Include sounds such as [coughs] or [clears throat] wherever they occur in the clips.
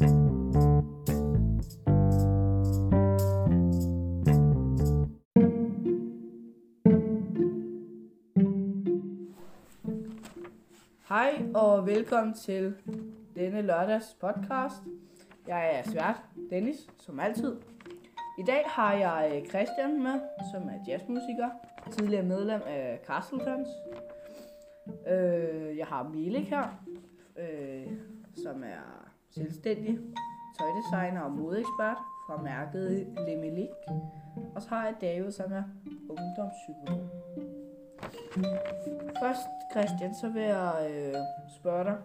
Hej og velkommen til denne lørdags podcast. Jeg er svært Dennis, som altid. I dag har jeg øh, Christian med, som er jazzmusiker, tidligere medlem af Castletons. Øh, jeg har Milik her, øh, som er selvstændig tøjdesigner og modeekspert fra mærket Lemelik. Og så har jeg David, som er ungdomspsykolog. Først, Christian, så vil jeg øh, spørge dig.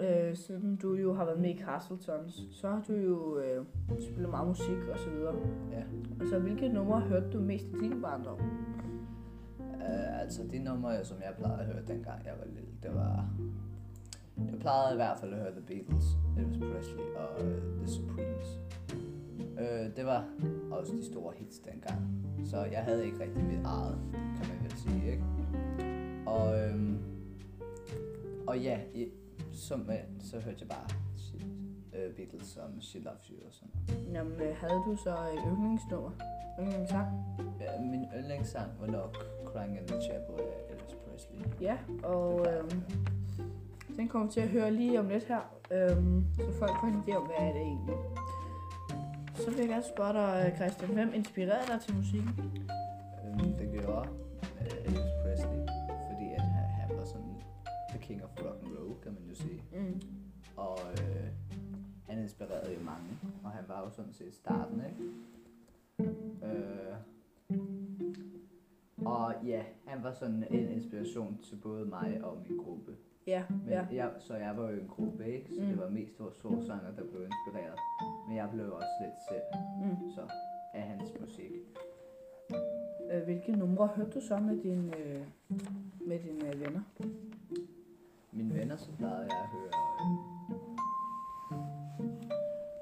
Øh, siden du jo har været med i Castletons, så har du jo øh, spillet meget musik og så videre. Ja. Altså, hvilke numre hørte du mest i din barndom? Uh, altså de numre, som jeg plejede at høre dengang jeg var lille, det var... Jeg plejede i hvert fald at høre The Beatles, Elvis Presley og uh, The Supremes. Uh, det var også de store hits dengang, så jeg havde ikke rigtig mit eget, kan man vel sige, ikke? Og, øhm, og ja, i, som, uh, så hørte jeg bare shit, uh, Beatles som She Loves You og sådan noget. Jamen, øh, havde du så et yndlingsnummer? Yndlingssang? Ja, min yndlingssang var nok Crying in the Chapel af Elvis Presley. Ja, og øh, den kommer til at høre lige om lidt her, øh, så folk får en idé om, hvad er det egentlig. Så vil jeg gerne spørge dig, Christian, hvem inspirerede dig til musikken? Øhm, det gjorde øh, Elvis Presley, fordi at han, han var sådan the king of rock and roll, kan man jo sige. Mm. Og øh, han inspirerede jo mange, og han var jo sådan set starten, ikke? Øh, og ja, han var sådan en inspiration til både mig og min gruppe. Ja, Men ja. jeg, så jeg var jo en gruppe, ikke? Så Mm. det var mest vores sorsanger, der blev inspireret. Men jeg blev også lidt selv, Mm. så af hans musik. Øh, hvilke numre hørte du så med dine, øh, med dine øh, venner? Mine venner, så plejede jeg at høre... Øh,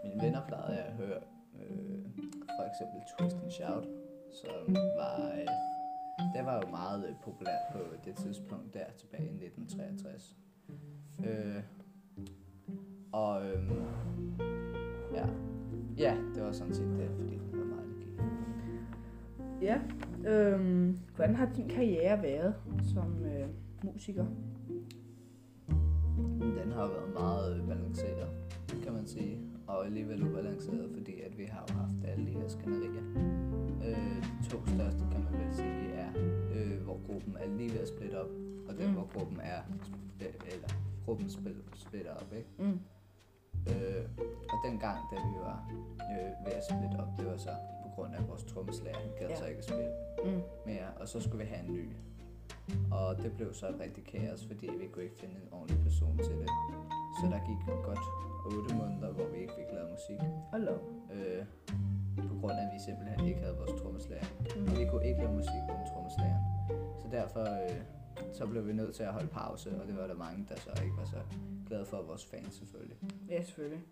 mine venner plejede jeg at høre øh, for eksempel Twist and Shout, som var... Øh, det var jo meget øh, populært på det tidspunkt der tilbage i 1963. Øh, og øh, ja, ja, det var sådan set det, fordi det var meget energi. Ja. Øh, hvordan har din karriere været som øh, musiker? Den har været meget øh, balanceret, kan man sige. Og alligevel ubalanceret, fordi at vi har jo haft alle de her skænderier. Øh, de to største, kan man vel sige, er, øh, hvor gruppen er lige ved at splitte op, og den, Mm. hvor gruppen er, sp- eller gruppen spil- splitter op, ikke? Mm. Øh, og den gang, da vi var øh, ved at splitte op, det var så på grund af vores trommeslager, han gad Ja. så ikke at spille Mm. mere, og så skulle vi have en ny. Og det blev så rigtig kaos, fordi vi kunne ikke finde en ordentlig person til det. Så der gik godt 8 måneder, hvor vi ikke fik lavet musik, Hold op. øh, på grund af, at vi simpelthen ikke havde vores trommeslager. Mm. Og vi kunne ikke lave musik uden trommeslageren. Så derfor øh, så blev vi nødt til at holde pause, og det var der mange, der så ikke var så glade for vores fans selvfølgelig. Ja, selvfølgelig.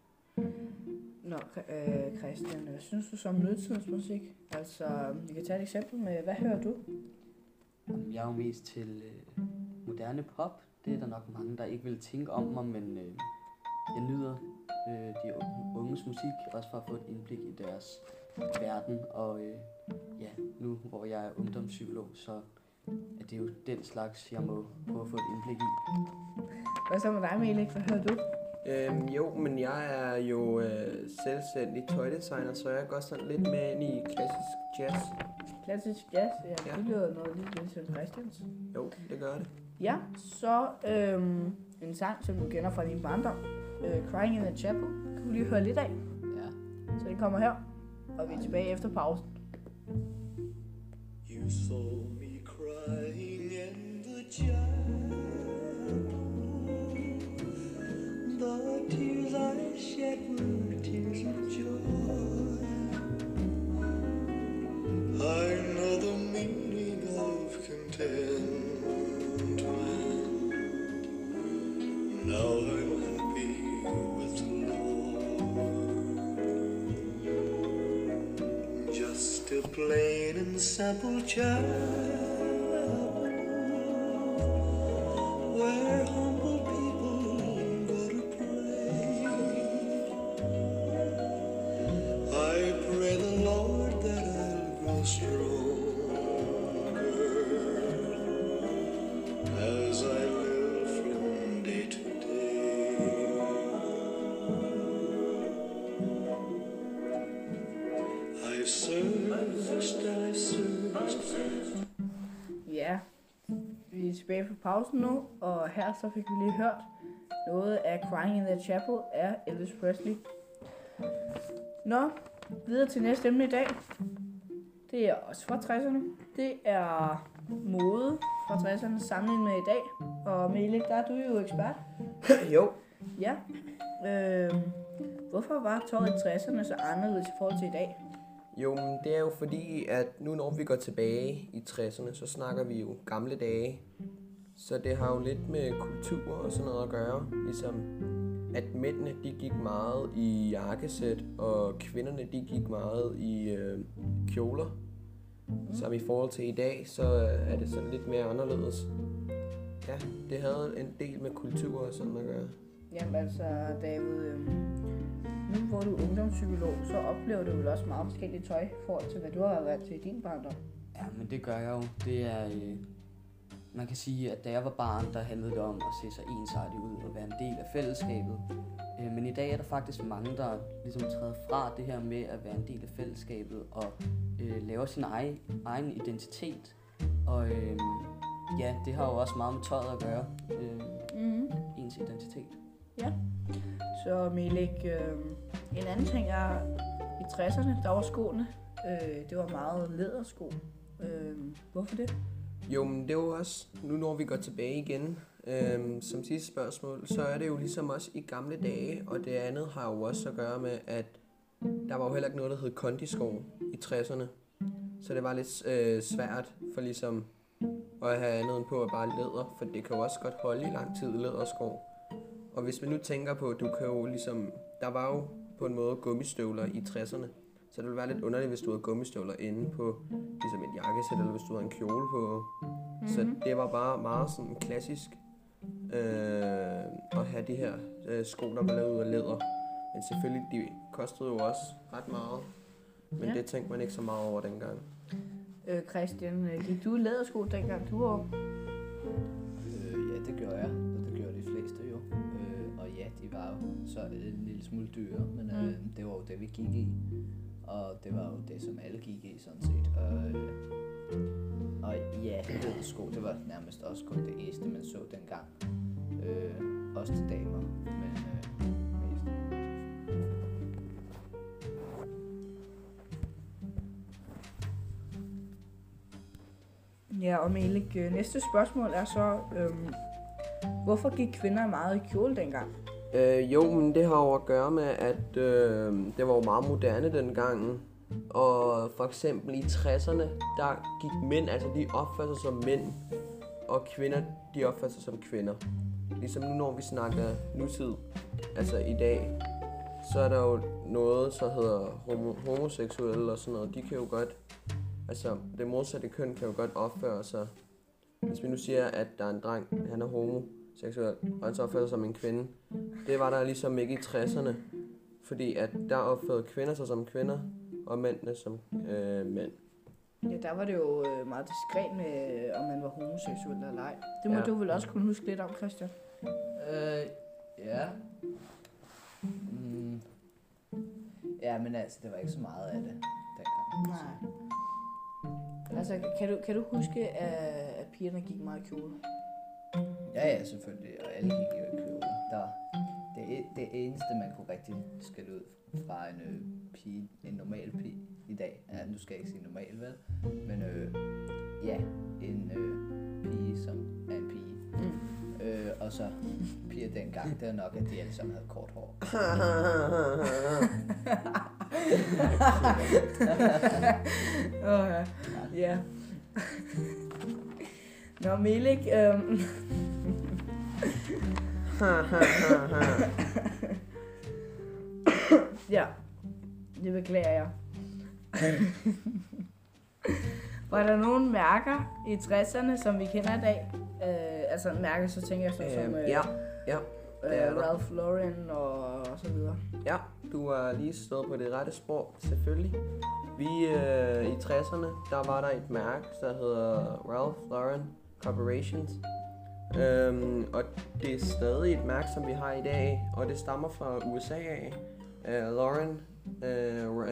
Nå, øh, Christian, hvad synes du som nutidens musik? Altså, vi kan tage et eksempel med, hvad hører du? Jamen, Jeg er jo mest til øh, moderne pop. Det er der nok mange, der ikke vil tænke om mig, men øh, jeg nyder øh, de unge- unges musik, også for at få et indblik i deres verden. Og øh, ja, nu hvor jeg er ungdomspsykolog, så er det jo den slags, jeg må prøve at få et indblik i. Hvad så med dig, Melik? Hvad hører du? Øhm, jo, men jeg er jo øh, selvstændig tøjdesigner, så jeg går sådan lidt med ind i klassisk jazz. Klassisk jazz? Ja, Ja. det lyder noget lidt ligesom Christians. Jo, det gør det. Ja, så øhm, en sang, som du kender fra din barndom. Øh, Crying in the Chapel. Kan du lige høre lidt af? Ja. Så den kommer her. Og vi er tilbage efter pausen. You saw me crying in the chapel. The tears I shed were tears of joy. I know the meaning of contentment. Plain and simple child pausen nu, og her så fik vi lige hørt noget af Crying in the Chapel af Elvis Presley. Nå, videre til næste emne i dag. Det er også fra 60'erne. Det er mode fra 60'erne sammenlignet med i dag. Og Melik, der er du jo ekspert. [coughs] jo, Ja. Øh, hvorfor var tøjet i 60'erne så anderledes i forhold til i dag? Jo, men det er jo fordi, at nu når vi går tilbage i 60'erne, så snakker vi jo gamle dage. Så det har jo lidt med kultur og sådan noget at gøre. Ligesom at mændene de gik meget i jakkesæt, og kvinderne de gik meget i øh, kjoler. Mm. Som i forhold til i dag, så er det sådan lidt mere anderledes. Ja, det havde en del med kultur og sådan at gøre. Jamen altså, David, øh, nu hvor du er ungdomspsykolog, så oplever du vel også meget forskelligt tøj i forhold til, hvad du har været til i din barndom. Ja, men det gør jeg jo. Det er... Øh, man kan sige, at da jeg var barn, der handlede det om at se sig ensartet ud og være en del af fællesskabet. Øh, men i dag er der faktisk mange, der ligesom træder fra det her med at være en del af fællesskabet og øh, laver sin egen, egen identitet. Og øh, ja, det har jo også meget med tøjet at gøre. Øh, Mm-hmm. ens identitet. Så Melik, øh, en anden ting er, i 60'erne, der var skoene, øh, det var meget lædersko. Øh, hvorfor det? Jo, men det er jo også, nu når vi går tilbage igen, øhm, som sidste spørgsmål, så er det jo ligesom også i gamle dage, og det andet har jo også at gøre med, at der var jo heller ikke noget, der hed kondiskov i 60'erne. Så det var lidt øh, svært for ligesom at have andet end på at bare læder, for det kan jo også godt holde i lang tid lædersko. Og hvis vi nu tænker på, du kan jo ligesom, der var jo på en måde gummistøvler i 60'erne, så det ville være lidt underligt, hvis du havde gummistøvler inde på ligesom et jakkesæt, eller hvis du havde en kjole på. Mm-hmm. Så det var bare meget sådan klassisk øh, at have de her øh, sko, der var lavet ud af læder. Men selvfølgelig, de kostede jo også ret meget. Men Ja. det tænkte man ikke så meget over dengang. Øh, Christian, øh, gik du lædersko dengang du var ung? Øh, ja, det gjorde jeg, og det gjorde de fleste jo. Øh, og ja, de var jo så en lille smule dyre, men øh, Mm. det var jo det, vi gik i. Og det var jo det, som alle gik i, sådan set. Og, øh, og ja, sko, det var nærmest også kun det eneste, man så dengang. Øh, også til damer, men øh, mest. Ja, og Melik, øh, næste spørgsmål er så, øh, hvorfor gik kvinder meget i kjole dengang? Øh, jo, men det har jo at gøre med, at øh, det var jo meget moderne dengang. Og for eksempel i 60'erne, der gik mænd, altså de opførte sig som mænd, og kvinder, de opførte sig som kvinder. Ligesom nu, når vi snakker nutid, altså i dag, så er der jo noget, så hedder homo- homoseksuelle og sådan noget. De kan jo godt, altså det modsatte køn kan jo godt opføre sig. Hvis vi nu siger, at der er en dreng, han er homo, og han så opfører sig som en kvinde, det var der ligesom ikke i 60'erne. Fordi at der opførte kvinder sig som kvinder, og mændene som øh, mænd. Ja, der var det jo øh, meget diskret med, om man var homoseksuel eller ej. Det må ja. Du vel også kunne huske lidt om, Christian? Øh, ja. Mm. Ja, men altså, det var ikke så meget af det dengang. Nej. Altså, kan du, kan du huske, at, at pigerne gik meget i kjole? Ja, ja, selvfølgelig. Og alle gik jo i kjole. Der, det, det eneste, man kunne rigtig skælde ud fra en øh, pige, en normal pige i dag, ja, nu skal jeg ikke sige normal, vel? Men øh, ja, en øh, pige, som er en pige. Mm. Øh, og så piger dengang, det er nok, at de alle sammen havde kort hår. [laughs] Åh, ja. ja. Nå, Melik, øhm, ja, det beklager jeg. Var der nogle mærker i 60'erne, som vi kender i dag? Øh, altså mærker, så tænker jeg så som Øhm, øh, ja, ja, er øh. Ralph Lauren og, så videre. ja, du er lige stået på det rette spor, selvfølgelig. Vi øh, i 60'erne, der var der et mærke, der hedder Ralph Lauren Corporations. Øhm, og det er stadig et mærke, som vi har i dag, og det stammer fra USA af. Uh, Lauren, uh, uh,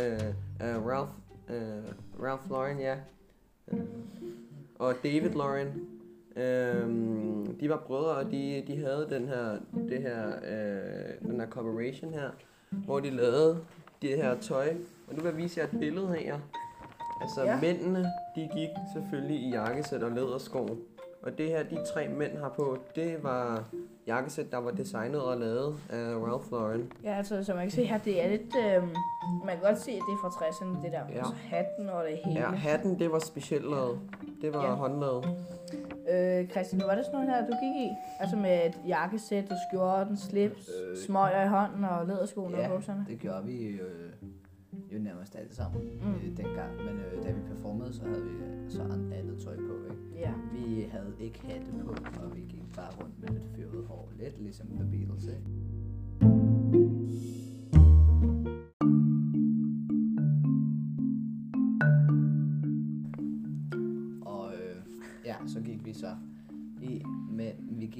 uh, Ralph, uh, Ralph Lauren, ja. Uh, og David Lauren, Øhm, de var brødre, og de, de havde den her, det her, øh, den her corporation her, hvor de lavede det her tøj. Og nu vil jeg vise jer et billede her. Altså Ja. ja. mændene, de gik selvfølgelig i jakkesæt og lædersko. Og det her, de tre mænd har på, det var jakkesæt, der var designet og lavet af Ralph Lauren. Ja, altså, som man kan se her, det er lidt... Øh, man kan godt se, at det er fra 60'erne, det der. Ja. Altså, hatten og det hele. Ja, hatten, det var specielt lavet. Det var Ja. håndlavet. Øh, Christian, var det sådan noget her, du gik i? Altså med et jakkesæt og skjorten, slips, øh, smøger i hånden og læderskoene Ja. og bukserne? Det gjorde vi jo, øh, jo nærmest alle sammen Mm. mm. øh, dengang. Men performede, så havde vi så an- andet tøj på. Ikke? Ja. Vi havde ikke hatte på, og vi gik bare rundt med lidt fyret hår. Lidt ligesom The Beatles, ikke?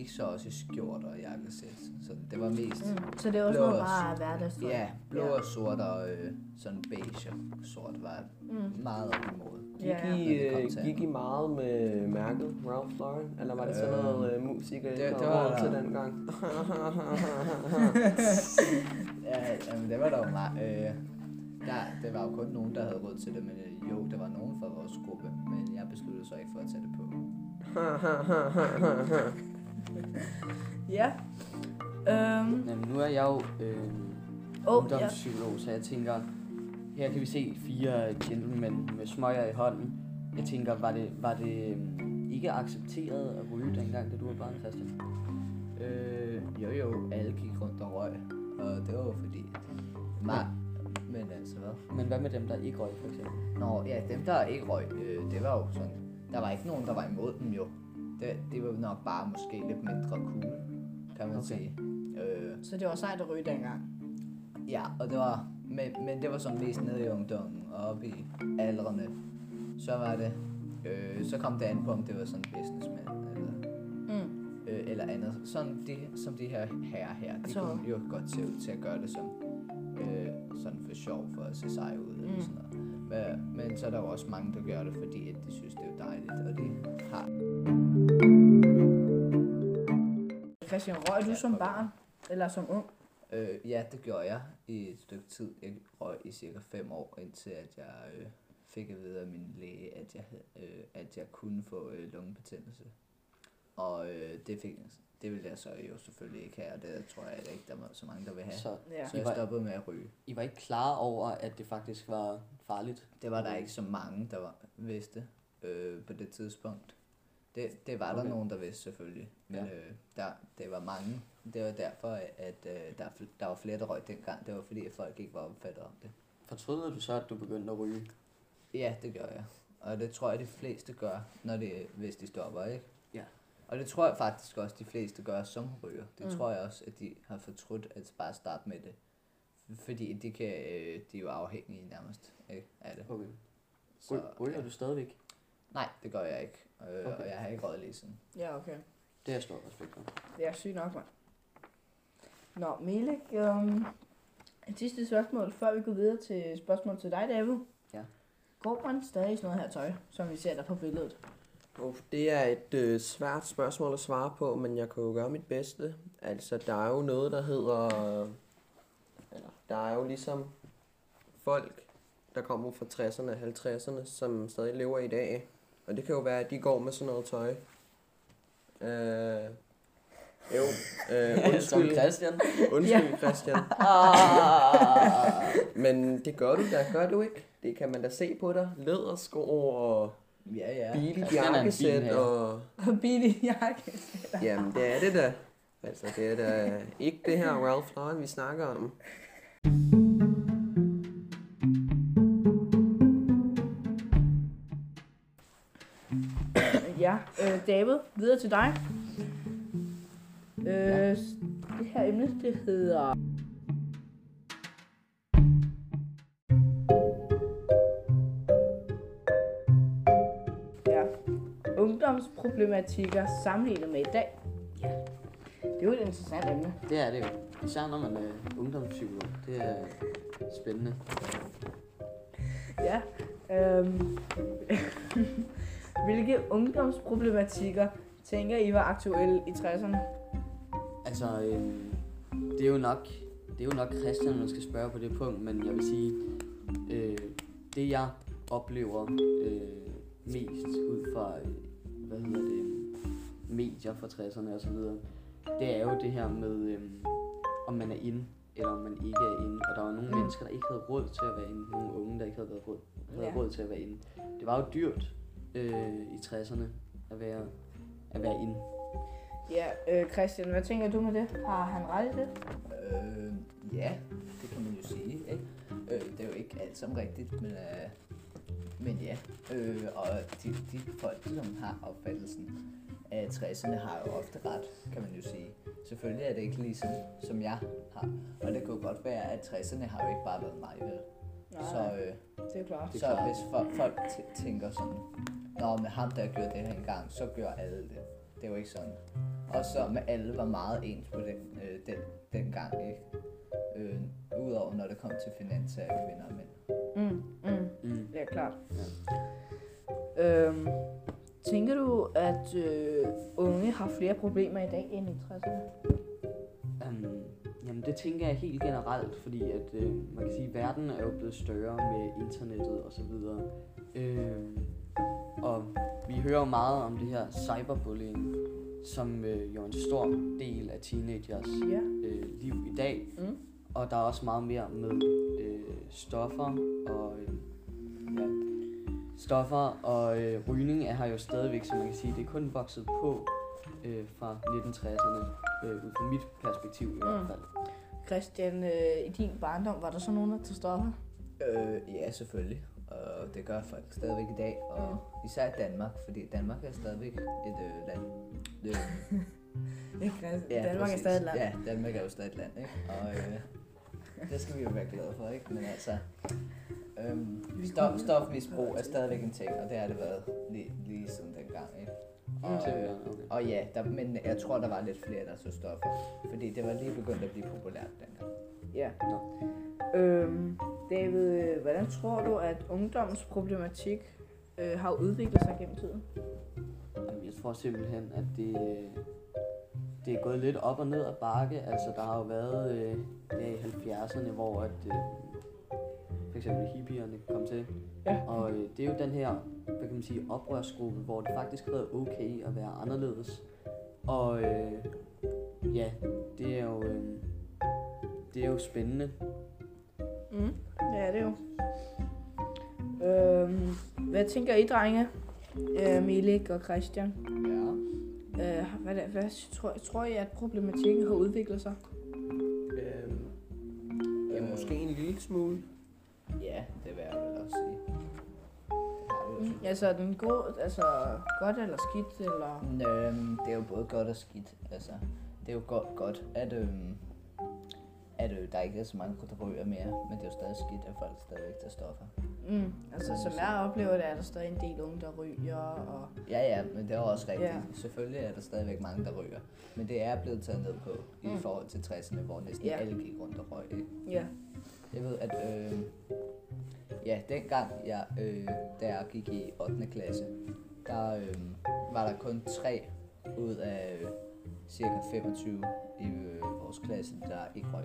Gik så også i skjorter og jakkesæt. Så det var mest Mm. Så det er også noget og bare hverdagstøj? Ja, blå Ja. og sort og øh, sådan beige og sort var Mm. meget op imod. Gik, Ja, ja. I, øh, gik I meget med mærket Ralph Lauren? Eller var det sådan Øh, noget øh, musik, I det- det var til der. dengang? [laughs] [laughs] Ja, jamen, det var der jo meget. Øh, der, det var jo kun nogen, der havde råd til det, men øh, jo, der var nogen fra vores gruppe, men jeg besluttede så ikke for at tage det på. [laughs] Ja. Øhm, Jamen, nu er jeg jo øh, Åh, ja. så jeg tænker, her kan vi se fire gentlemen med smøger i hånden. Jeg tænker, var det, var det øh, ikke accepteret at ryge dengang, da du var barn, Christian? Øh, jo jo, alle gik rundt og røg, og det var jo fordi... Nej, men altså hvad? Men hvad med dem, der ikke røg, for eksempel? Nå, ja, dem der ikke røg, øh, det var jo sådan... Der var ikke nogen, der var imod dem jo. Det, det var nok bare måske lidt mindre cool, kan man Okay. sige. Øh, Så det var sejt at ryge dengang. Ja, og det var, men, men det var sådan mest nede i ungdommen og oppe i aldrene. Så var det, øh, så kom det an på, om det var sådan businessman eller, Mm. øh, eller andet. Sådan de, som de her herrer her, de Så- kunne jo godt se ud til at gøre det som øh, sådan for sjov, for at se sej ud Mm. eller sådan noget. Men, men så er der jo også mange, der gør det, fordi at de synes, det er dejligt, og de har Christian, røg du som barn? Eller som ung? Øh, ja, det gjorde jeg i et stykke tid. Jeg røg i cirka fem år, indtil at jeg øh, fik at vide af min læge, at jeg, øh, at jeg kunne få øh, lungebetændelse. Og øh, det, fik, det ville jeg så jo selvfølgelig ikke have, og det tror jeg ikke, der var så mange, der vil have. Så, Så Ja. så jeg stoppede med at ryge. I var ikke klar over, at det faktisk var farligt? Det var der ikke så mange, der var, vidste øh, på det tidspunkt. Det, det var der Okay. nogen, der vidste selvfølgelig. Men Ja. øh, der, det var mange. Det var derfor, at øh, der, der var flere, der røg dengang. Det var fordi, at folk ikke var opfattet om det. Fortrød du så, at du begyndte at ryge? Ja, det gør jeg. Og det tror jeg, de fleste gør, når det, hvis de stopper, ikke? Ja. Og det tror jeg faktisk også, de fleste gør som ryger. Det Mm. tror jeg også, at de har fortrudt at bare starte med det. Fordi de, kan, øh, de er jo afhængige nærmest ikke, af det. Okay. Så, Ry- ryger ja. du stadigvæk? Nej, det gør jeg ikke. Øh, Okay. Og jeg har ikke røget lige siden. Ja, okay. Det jeg stor respekt for. Det er sygt nok, mand. Nå, Melik, øhm, et sidste spørgsmål, før vi går videre til spørgsmål til dig, David. Ja. Går man stadig i sådan noget her tøj, som vi ser der på billedet? Uff, det er et øh, svært spørgsmål at svare på, men jeg kan jo gøre mit bedste. Altså, der er jo noget, der hedder... Eller, der er jo ligesom folk, der kommer fra 60'erne og 50'erne, som stadig lever i dag. Og det kan jo være, at de går med sådan noget tøj. Øh, jo, øh, [laughs] Som undskyld, Christian. undskyld Christian. Men det gør du da, gør du ikke? Det kan man da se på dig. Lædersko og Ja, ja. billigt jakkesæt og... Og billig jakke. Jamen, det er det da. Altså, det er da ikke det her Ralph Lauren, vi snakker om. Ja, øh, David, videre til dig. Øh, Ja. Det her emne, det hedder... Ja, ungdomsproblematikker sammenlignet med i dag. Ja, det er jo et interessant emne. Det er det jo. Især når man er ungdomspsykolog. Det er spændende. Ja. Øhm, [laughs] hvilke ungdomsproblematikker tænker I var aktuelle i 60'erne? Altså, øhm, det er jo nok, det er jo nok Christian, man skal spørge på det punkt, men jeg vil sige, øh, det jeg oplever øh, mest ud fra, øh, hvad hedder det, medier fra 60'erne og så videre, det er jo det her med, øh, om man er inde, eller om man ikke er inde. Og der var nogle mm. mennesker, der ikke havde råd til at være inde. Nogle unge, der ikke havde, været råd, havde Ja. råd til at være inde. Det var jo dyrt øh, i 60'erne at være, at være inde. Ja, øh, Christian, hvad tænker du med det? Har han ret i det? Øh, ja, det kan man jo sige. Ikke? Øh, det er jo ikke alt sammen rigtigt, men, øh, men ja. Øh, og de, de folk, som har opfattelsen af 60'erne, har jo ofte ret, kan man jo sige. Selvfølgelig er det ikke ligesom, som jeg har. Og det kunne godt være, at 60'erne har jo ikke bare været mig, vel? Nej, Så, øh, det er klart. Så hvis folk, folk tænker sådan, Nå, med ham, der gjorde det her engang, så gør alle det. Det er jo ikke sådan. Og så med alle var meget ens på den, øh, den, den gang, ikke? Øh, Udover når det kom til finans af kvinder og mænd. Mm, mm, Mm. det er klart. Øhm, tænker du, at øh, unge har flere problemer i dag end i 60'erne? Um, jamen det tænker jeg helt generelt, fordi at øh, man kan sige, at verden er jo blevet større med internettet og så videre. Øh, og vi hører jo meget om det her cyberbullying, som øh, jo er en stor del af teenagers Ja. øh, liv i dag. Mm. Og der er også meget mere med øh, stoffer og øh, ja, stoffer og øh, rygning er her jo stadigvæk, så man kan sige, det er kun vokset på øh, fra 1960'erne, øh, ud fra mit perspektiv i hvert Mm. fald. Christian, øh, i din barndom, var der så nogen, der tog stoffer? Øh, ja, selvfølgelig. Og det gør folk stadigvæk i dag. Og især i Danmark, fordi Danmark er stadigvæk et øh, land. Øh, [laughs] Ja, Danmark er præcis. stadig et land. Ja, Danmark er jo stadig et land, ikke? Og øh, det skal vi jo være glade for, ikke? Men altså, øhm, stof, stofmisbrug er stadigvæk en ting, og det har det været lige, lige siden dengang, ikke? Og, øh, og ja, der, men jeg tror, der var lidt flere, der tog stoffer. Fordi det var lige begyndt at blive populært dengang. Ja. Nå. Øhm, David, øh, hvordan tror du, at ungdommens problematik øh, har udviklet sig gennem tiden? Jamen, jeg tror simpelthen, at det, øh, det er gået lidt op og ned ad bakke. Altså, der har jo været øh, ja, i 70'erne, hvor at, øh, for eksempel hippierne kom til. Ja. Og øh, det er jo den her, hvad kan man sige, oprørsgruppe, hvor det faktisk har været okay at være anderledes. Og øh, ja, det er jo, øh, det er jo spændende. Mm, det er det jo. Øhm, hvad tænker I, drenge? Øh, Milik og Christian. Ja. Øh, hvad, hvad, tror, tror I, at problematikken har udviklet sig? Øhm, ja, måske en lille smule. Ja, det vil jeg vel også sige. Mm, altså, er den god, altså godt eller skidt, eller... Øhm, det er jo både godt og skidt. Altså, det er jo godt, godt at, øhm, at øh, der ikke er så mange, der ryger mere, men det er jo stadig skidt, at folk stadigvæk tager stoffer. Mm, altså, som jeg oplever det, er der stadig en del unge, der ryger, og... Ja, ja, men det er også rigtigt. Ja. Selvfølgelig er der stadigvæk mange, der ryger. Men det er blevet taget ned på i Mm. forhold til 60'erne, hvor næsten Ja. alle gik rundt og røg. Ja. Jeg ved, at øh, ja, dengang jeg, øh, da jeg gik i 8. klasse, der øh, var der kun tre ud af øh, cirka 25 i vores klasse, der ikke røg.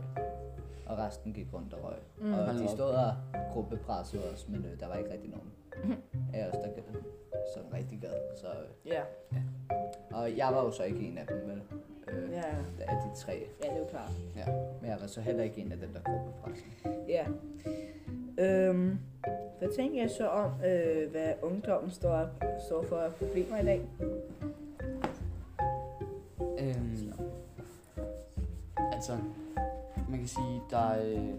Og resten gik rundt og røg. Mm. Og de stod og gruppepressede os, men øh, der var ikke rigtig nogen [laughs] af os, der gad, som rigtig gad. Så, øh, Ja, og jeg var jo så ikke en af dem, vel? Øh, ja, Af de tre. ja, det er jo klart. Men jeg var så heller ikke en af dem, der gruppepressede. Ja. Øhm, hvad tænker jeg så om, øh, hvad ungdommen står, står for problemer i dag? Altså, man kan sige, der er, øh,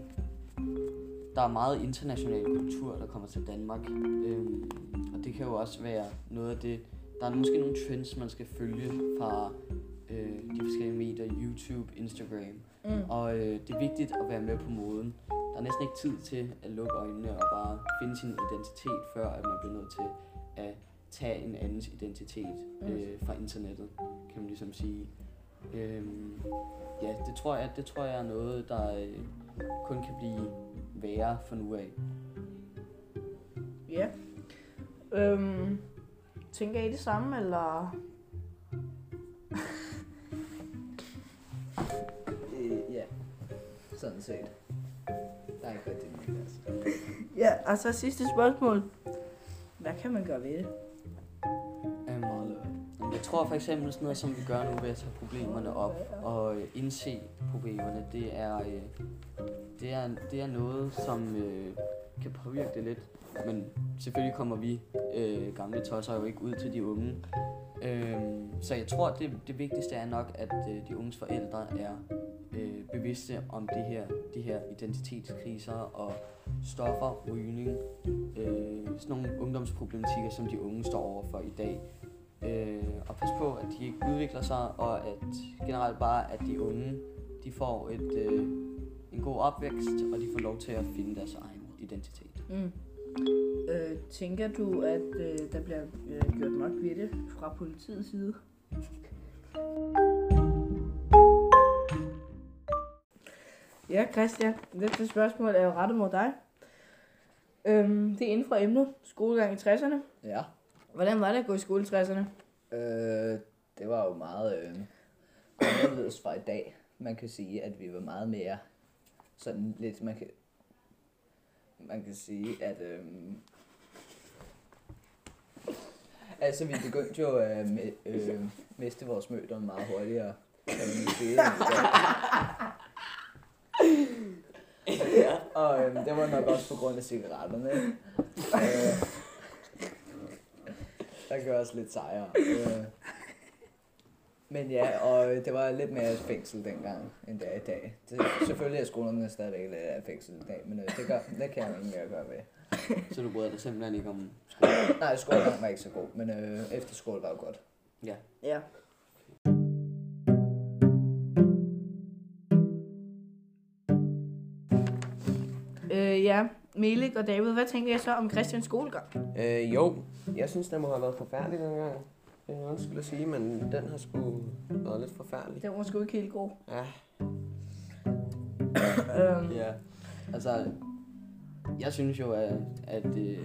der er meget international kultur, der kommer til Danmark. Øhm, og det kan jo også være noget af det, der er måske nogle trends, man skal følge fra øh, de forskellige medier, YouTube, Instagram. Mm. Og øh, det er vigtigt at være med på moden. Der er næsten ikke tid til at lukke øjnene og bare finde sin identitet, før at man bliver nødt til at tage en andens identitet øh, fra internettet, kan man ligesom sige. Øh, ja, det tror, jeg, det tror jeg er noget, der øh, kun kan blive værre for nu af. Ja. Øhm, tænker I det samme, eller? øh, ja, sådan set. Der er ikke rigtig noget. Altså. ja, og så altså, sidste spørgsmål. Hvad kan man gøre ved det? Tror for eksempel sådan noget, som vi gør nu ved at tage problemerne op og øh, indse problemerne, det er, øh, det er, det er noget, som øh, kan påvirke det lidt. Men selvfølgelig kommer vi øh, gamle tosser jo ikke ud til de unge. Øhm, så jeg tror, det, det vigtigste er nok, at øh, de unges forældre er øh, bevidste om det her, de her identitetskriser og stoffer, rygning, øh, sådan nogle ungdomsproblematikker, som de unge står overfor i dag. Øh, og pas på, at de ikke udvikler sig, og at generelt bare, at de unge, de får et, øh, en god opvækst, og de får lov til at finde deres egen identitet. Mm. Øh, tænker du, at øh, der bliver øh, gjort nok ved det fra politiets side? Ja, Christian, næste spørgsmål er jo rettet mod dig. Øhm, det er inden for emnet, skolegang i 60'erne. Ja. Hvordan var det at gå i skole i 60'erne? Øh, det var jo meget øh, anderledes fra i dag. Man kan sige, at vi var meget mere sådan lidt, man kan, man kan sige, at øh, altså vi begyndte jo at øh, øh, miste vores møder meget hurtigere. Kan man sige. [laughs] Og øh, det var nok også på grund af cigaretterne. Øh, der gør os lidt sejre. Øh. Men ja, og det var lidt mere fængsel dengang, end det er i dag. Det, selvfølgelig er skolerne stadigvæk lidt af fængsel i dag, men øh, det, gør, det kan jeg ikke mere gøre ved. Så du bryder dig simpelthen ikke om skole? Nej, skolen var ikke så god, men øh, efterskole var jo godt. Ja. Ja. Melik og David, hvad tænker jeg så om Christians skolegang? Øh, jo, jeg synes, den må have været forfærdelig dengang. Jeg undskyld at sige, men den har sgu været lidt forfærdelig. Det var sgu ikke helt god. Ja, Øhm, Ja, altså, jeg synes jo, at, at øh,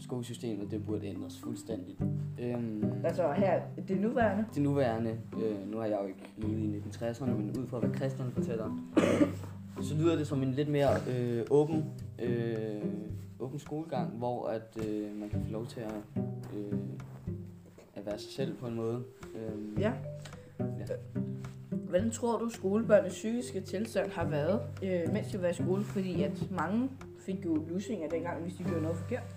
skolesystemet, det burde ændres fuldstændigt. Øhm, altså her, det nuværende. det nuværende, øh, nu har jeg jo ikke levet i 1960'erne, men ud fra hvad Christian fortæller, så lyder det som en lidt mere øh, åben, øh, åben skolegang, hvor at øh, man kan få lov til at, øh, at være sig selv på en måde. Øh, Ja. Ja. Hvordan tror du, skolebørnenes psykiske tilstand har været, øh, mens de var i skole? Fordi at mange fik jo lusinger dengang, hvis de gjorde noget forkert.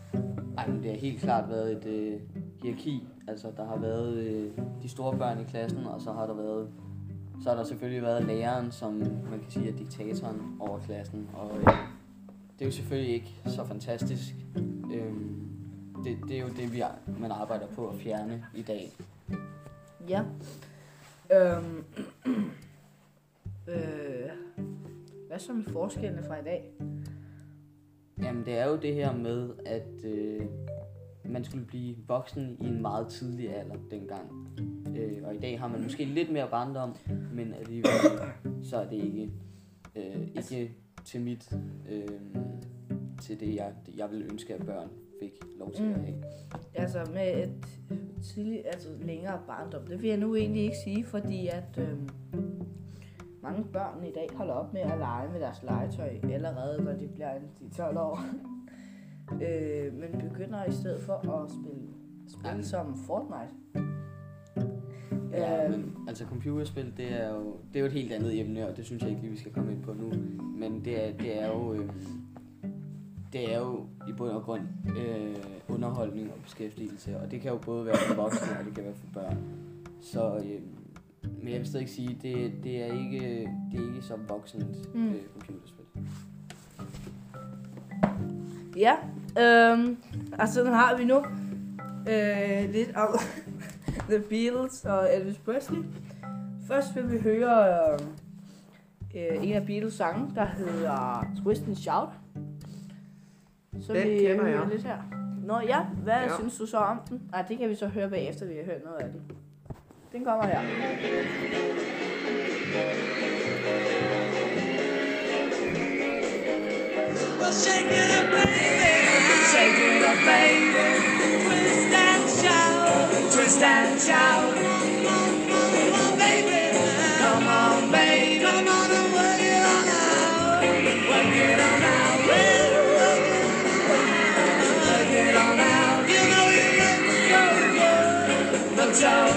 Ej, men det har helt klart været et øh, hierarki. Altså, der har været øh, de store børn i klassen, og så har der været så har der selvfølgelig været læreren, som man kan sige er diktatoren over klassen. Og øh, det er jo selvfølgelig ikke så fantastisk. Øhm, det, det er jo det, vi ar- man arbejder på at fjerne i dag. Ja. Øhm, [clears throat] øh, hvad så med forskellene fra i dag? Jamen, det er jo det her med, at øh, man skulle blive voksen i en meget tidlig alder dengang. Øh, og i dag har man måske lidt mere barndom, men alligevel [coughs] så er det ikke, øh, ikke til mit, øh, til det jeg, jeg ville ønske, at børn fik lov til at Mm. have. Altså med et tidligt, altså længere barndom. Det vil jeg nu egentlig ikke sige, fordi at øhm, mange børn i dag holder op med at lege med deres legetøj allerede, når de bliver en 10-12 år. [laughs] øh, men begynder i stedet for at spille spil Jamen. som Fortnite. Ja, Øhm. men altså computerspil, det er jo, det er jo et helt andet emne, og det synes jeg ikke lige, vi skal komme ind på nu. Men det er, det er jo, øh, det er jo i bund og grund øh, underholdning og beskæftigelse, og det kan jo både være for voksne, og det kan være for børn. Så, øh, men jeg vil stadig sige, det, det er ikke, det er ikke så voksent Mm. øh, computerspil. Ja, øhm, altså nu har vi nu øh, lidt om The Beatles og Elvis Presley. Først vil vi høre øh, øh, en af Beatles sange, der hedder Twist and Shout. Så Den vi kender jeg. lidt her. Nå ja, hvad Ja. ja. synes du så om den? Nej, det kan vi så høre bagefter, vi har hørt noget af den. Den kommer her. Well, shake it up, baby. Shake it up, baby. Twist and shout. twist and shout. Baby, come on, baby, come on work it on out. Work it on out. Work it on out. You know you look so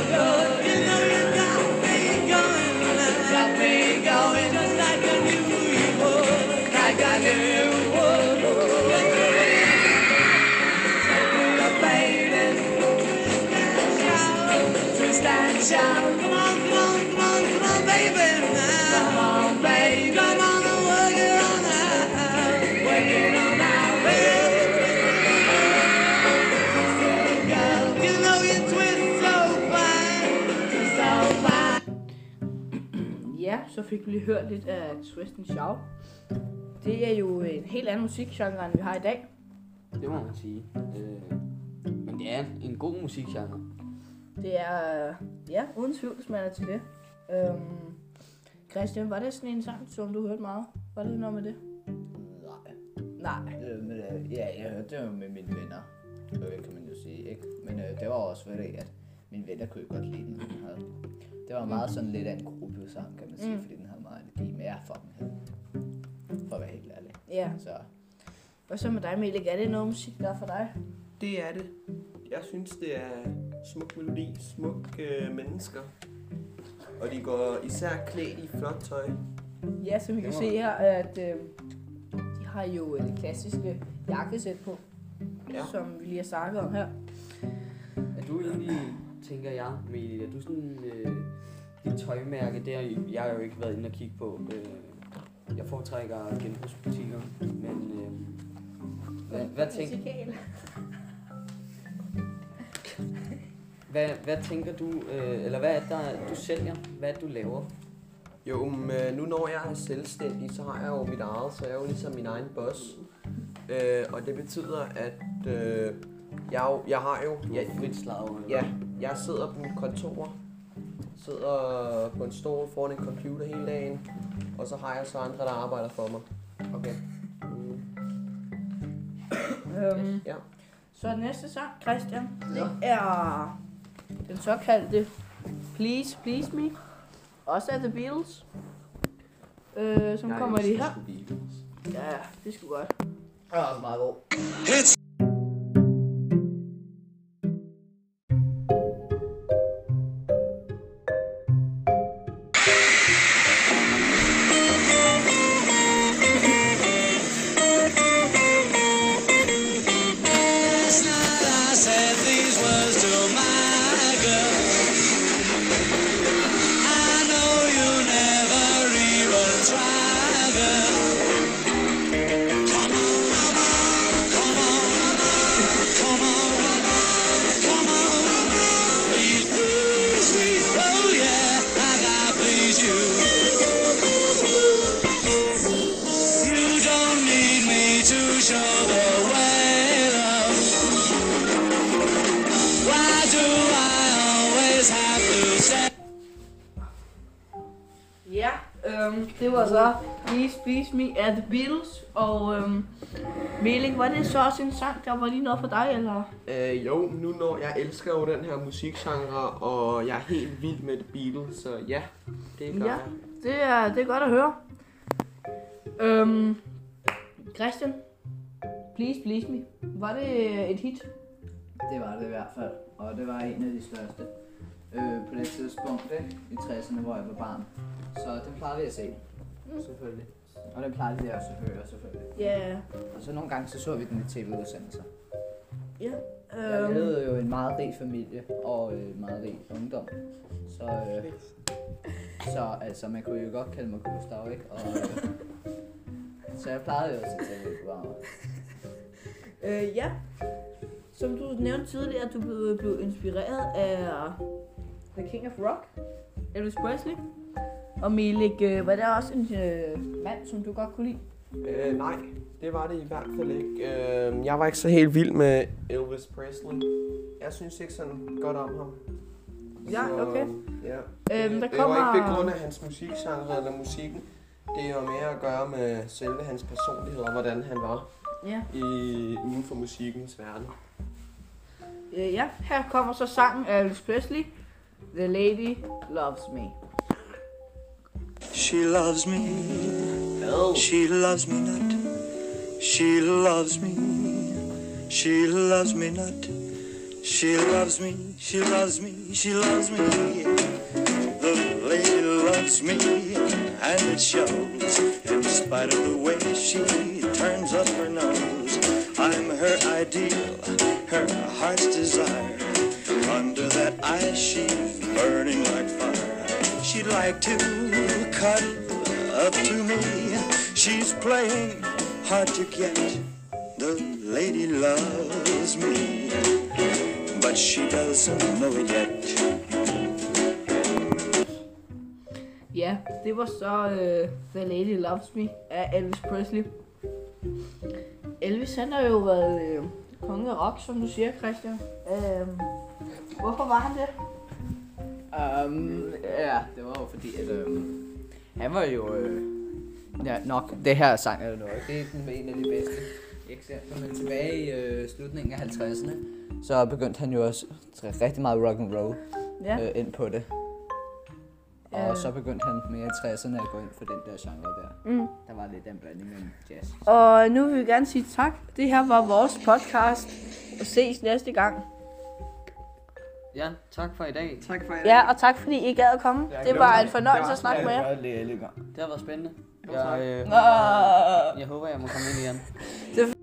Ja, så fik vi lige hørt lidt af Twist and Shout. Det er jo en helt anden musikgenre, end vi har i dag. Det må man sige. Øh, men det er en god musikgenre. Det er, ja, uden tvivl, hvis man er til det. Øhm, Christian, var det sådan en sang, som du hørte meget? Var det noget med det? Nej. Nej. Øh, men, øh, ja, jeg hørte det jo med mine venner, øh, kan man jo sige, ikke? Men øh, det var også fordi, at mine venner kunne jo godt lide den. Den havde. Det var meget sådan lidt af en gruppesang, kan man sige, Mm. fordi den havde meget energi, men jeg fucking havde den. For at være helt ærlig. Ja. Så Hvad så med dig, Melik? Er det noget musik, der er for dig? Det er det. Jeg synes, det er smuk melodi, smuk øh, mennesker. Og de går især klædt i flot tøj. Ja, som vi kan se her, at øh, de har jo det klassiske jakkesæt på, Ja. som vi lige har snakket om her. Er du egentlig, tænker jeg, Meli, er du sådan, øh, dit tøjmærke, det har jeg har jo ikke været inde og kigge på. Øh, jeg foretrækker genbrugsbutikker, men øh, hvad, hvad, tænker, hvad, hvad tænker du, øh, eller hvad er det, der, du sælger? Hvad er det, du laver? Jo, men øh, nu når jeg er selvstændig, så har jeg jo mit eget, så jeg er jo ligesom min egen boss. Øh, og det betyder, at øh, jeg, jo- jeg har jo... Du Jeg, er frit slag. ja, jeg sidder på mit kontor, sidder på en stol foran en computer hele dagen, og så har jeg så andre, der arbejder for mig. Okay. Øhm, Ja. Så næste sang, Christian, det er den såkaldte Please, Please Me. Også af The Beatles. Øh, som kommer lige her. Ja, det skulle godt. det var også meget god. Last Please Me af The Beatles. Og øhm, Melik, var det så også en sang, der var lige noget for dig, eller? Øh, jo, nu når jeg elsker jo den her musikgenre, og jeg er helt vild med The Beatles, så ja, det gør Ja. jeg. Det er, det er godt at høre. Øhm, Christian, Please, Please Me. Var det et hit? Det var det i hvert fald, og det var en af de største øh, på det tidspunkt, ikke? i 60'erne, hvor jeg var barn. Så den plejede vi at se, selvfølgelig. Og den plejede vi også at høre, selvfølgelig. Ja. Og så nogle gange, så så vi den i tv-udsendelser. Ja. Jeg Øhm, havde jo en meget rig familie og øh, meget rig ungdom. Så, øh, så altså, man kunne jo godt kalde mig Gustav, ikke? Og, øh, så jeg plejede jo at se tv-programmer. [laughs] øh, ja. Som du nævnte tidligere, du blev, blev inspireret af The King of Rock, Elvis Presley. Og Melik, øh, var der også en øh, mand, som du godt kunne lide? Øh, nej, det var det i hvert fald ikke. Øh, jeg var ikke så helt vild med Elvis Presley. Jeg synes ikke sådan godt om ham. Ja, okay. ja. Øhm, der det var ikke kommer- på grund af hans musikgenre eller musikken. Det har mere at gøre med selve hans personlighed og hvordan han var Ja. i, uden for musikkens verden. Øh, ja, her kommer så sangen af Elvis Presley. The Lady Loves Me. She loves me. No. She loves me not. She loves me. She loves me not. She loves me. She loves me. She loves me. The lady loves me, and it shows in spite of the way she turns up her nose, I'm her ideal, her heart's desire. Under that eye, she's burning like fire. She'd like to cuddle up to me. She's playing hard to get. The lady loves me, but she doesn't know it yet. Ja, det var så uh, The Lady Loves Me af Elvis Presley. Elvis han har jo været uh, konge af rock, som du siger, Christian. Uh, hvorfor var han det? Um, ja, det var jo fordi, at um, han var jo øh, ja, nok, det her sang er jo noget, det er den en af de bedste eksempler, men tilbage i øh, slutningen af 50'erne, så begyndte han jo også rigtig meget rock and roll Ja. øh, ind på det. Og Ja. så begyndte han mere i 60'erne at gå ind for den der genre der. Mm. Der var lidt en blanding mellem jazz. Og nu vil vi gerne sige tak. Det her var vores podcast. Og ses næste gang. Ja, tak for i dag. Tak for Ja, og tak fordi I gad at komme. Det var en fornøjelse at snakke med jer. Det Det har været spændende. Jeg, øh, jeg håber, jeg må komme ind igen. Det